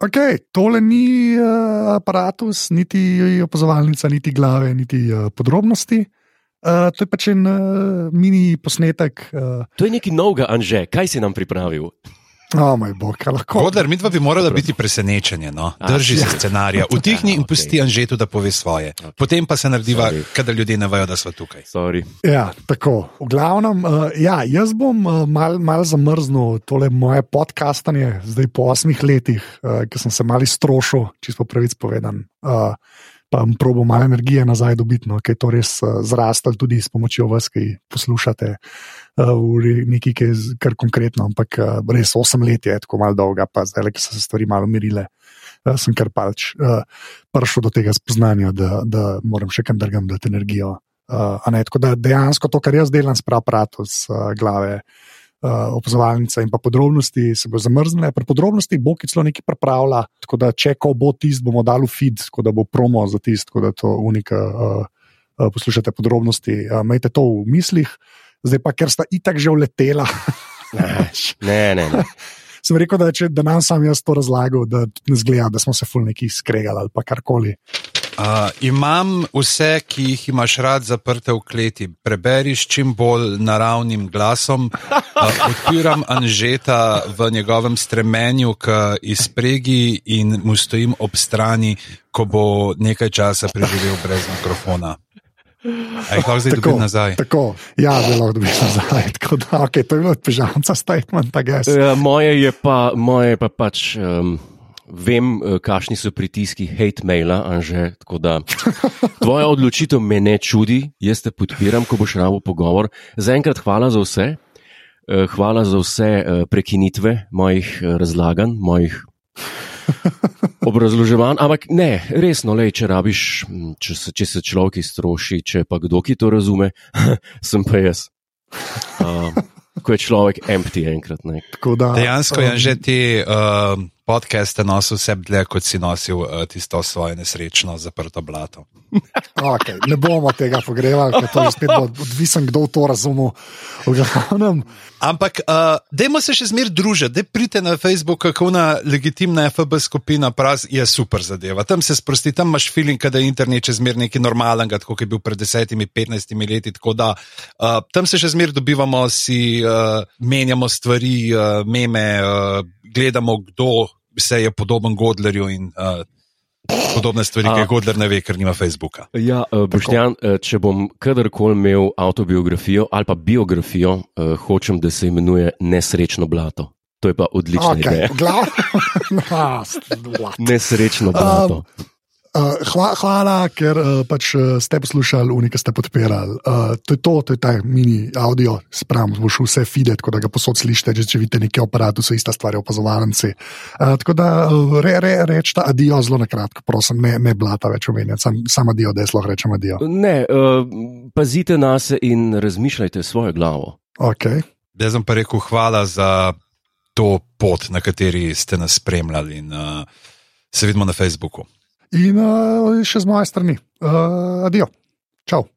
Okay, tole ni uh, aparatus, niti opazovalnica, niti glave, niti uh, podrobnosti. Uh, to je pač en uh, mini posnetek. Uh, To je nekaj novega, Anže, kaj si nam pripravil? Oh, moj bog, lahko. Kodler, mi dva bi morala biti presenečenje. No? Drži se ja. scenarija, utihni in okej. pusti Anžetu, da pove svoje. Potem pa se narediva, Sorry. kadar ljudje ne vejo, da smo tukaj. Sorry. Ja, tako. V glavnem, uh, ja, jaz bom uh, mal, mal zamrznil tole moje podcastanje, zdaj po osmih letih, uh, ki sem se mal iztrošil, čisto pravic povedan. Uh, pa probo malo energije nazaj dobiti, no, ker je to res uh, zrastel tudi s pomočjo vas, ki poslušate. Uh, nekaj, ki je kar konkretno, ampak uh, res osem let je tako malo dolga, pa zdaj, ki so se stvari malo mirile, uh, sem kar pač uh, prišel do tega spoznanja, da, da moram še kam drugam dati energijo. Uh, ne, tako da dejansko to, kar jaz delam s aparatom, z uh, glave, opazovalnice in pa podrobnosti, se bo zamrznile. Pri podrobnosti bo ki celo nekaj pripravlja, tako da če ko bo tist, bomo dali feed, tako da bo promo za tist, tako da to unika. Uh, uh, Poslušate podrobnosti, uh, imejte to v mislih, zdaj pa, ker sta itak že uletela. Ne, ne, ne. Sem rekel, da, če, da nam sam jaz to razlagal, da ne zgleda, da smo se fulniki skregali ali pa karkoli. Uh, imam vse, ki jih imaš rad, zaprte v kleti. Preberi s čim bolj naravnim glasom. Uh, odpiram Anžeta v njegovem stremenju k izpregi in mu stojim ob strani, ko bo nekaj časa preživel brez mikrofona. Aj, lahko zdaj dobim nazaj. Tako, ja, lahko dobiš nazaj. Tako da, okay, to je bilo pižamca statement, I guess. Ja, moje je pa, moje je pa pač. Um, Vem, eh, kakšni so pritiski hate maila, Anže, tako da tvoja odločitev me ne čudi, jaz te podpiram, ko boš rabo pogovor. Zaenkrat hvala za vse, Eh, hvala za vse eh, prekinitve mojih razlaganj, mojih obrazloževanj. Ampak ne, resno, lej, če rabiš, m, če se, če se človek iztroši, če pa kdo ki to razume, sem pa jaz. Uh, ko je človek empty enkrat. Ne. Tako Da, Dejansko je um, že ti uh, podcaste nosil vse dlje, kot si nosil uh, tisto svoje nesrečno zaprto blato. Okay, ne bomo tega pogrevali, ker to je spet bo odvisen, kdo to glavnem, Ampak, uh, dajmo se še zmeraj družiti, da pridete na Facebook, kako na legitimna FB skupina Praz je super zadeva. Tam se sprosti, tam imaš feeling, da je internet še zmeraj nekaj normalnega, kot je bil pred desetimi, petnajstimi leti. tako Da, uh, tam se še zmeraj dobivamo, si uh, menjamo stvari, uh, meme, uh, gledamo, kdo se je podoben Godlerju in uh, podobne stvari, A. ki jih Godler ne ve, ker nima Facebooka. Ja, uh, Boštjan, uh, če bom kadarkoli imel avtobiografijo ali pa biografijo, uh, hočem, da se imenuje Nesrečno blato. To je pa odlična okay. ideja. v glavnem, stvar. Nesrečno blato. Um, Uh, hva, hvala, ker uh, pač uh, ste poslušali, unika ste podpirali. Uh, to je to, to je ta mini audio, spravim, boš vse feed, tako da ga posod slišite, če vidite neki aparat, so ista stvar, opazovalnici. Uh, tako da re, re, rečete adijo zelo na kratko, prosim, ne, ne blata več omenjati, sam, sam adijo, da je zelo rečem adijo. Ne, uh, pazite na se in razmišljajte svojo glavo. Okay. Jaz sem pa rekel hvala za to pot, na kateri ste nas spremljali in uh, se vidimo na Facebooku. In uh, še z moje strani, uh, adijo, čau.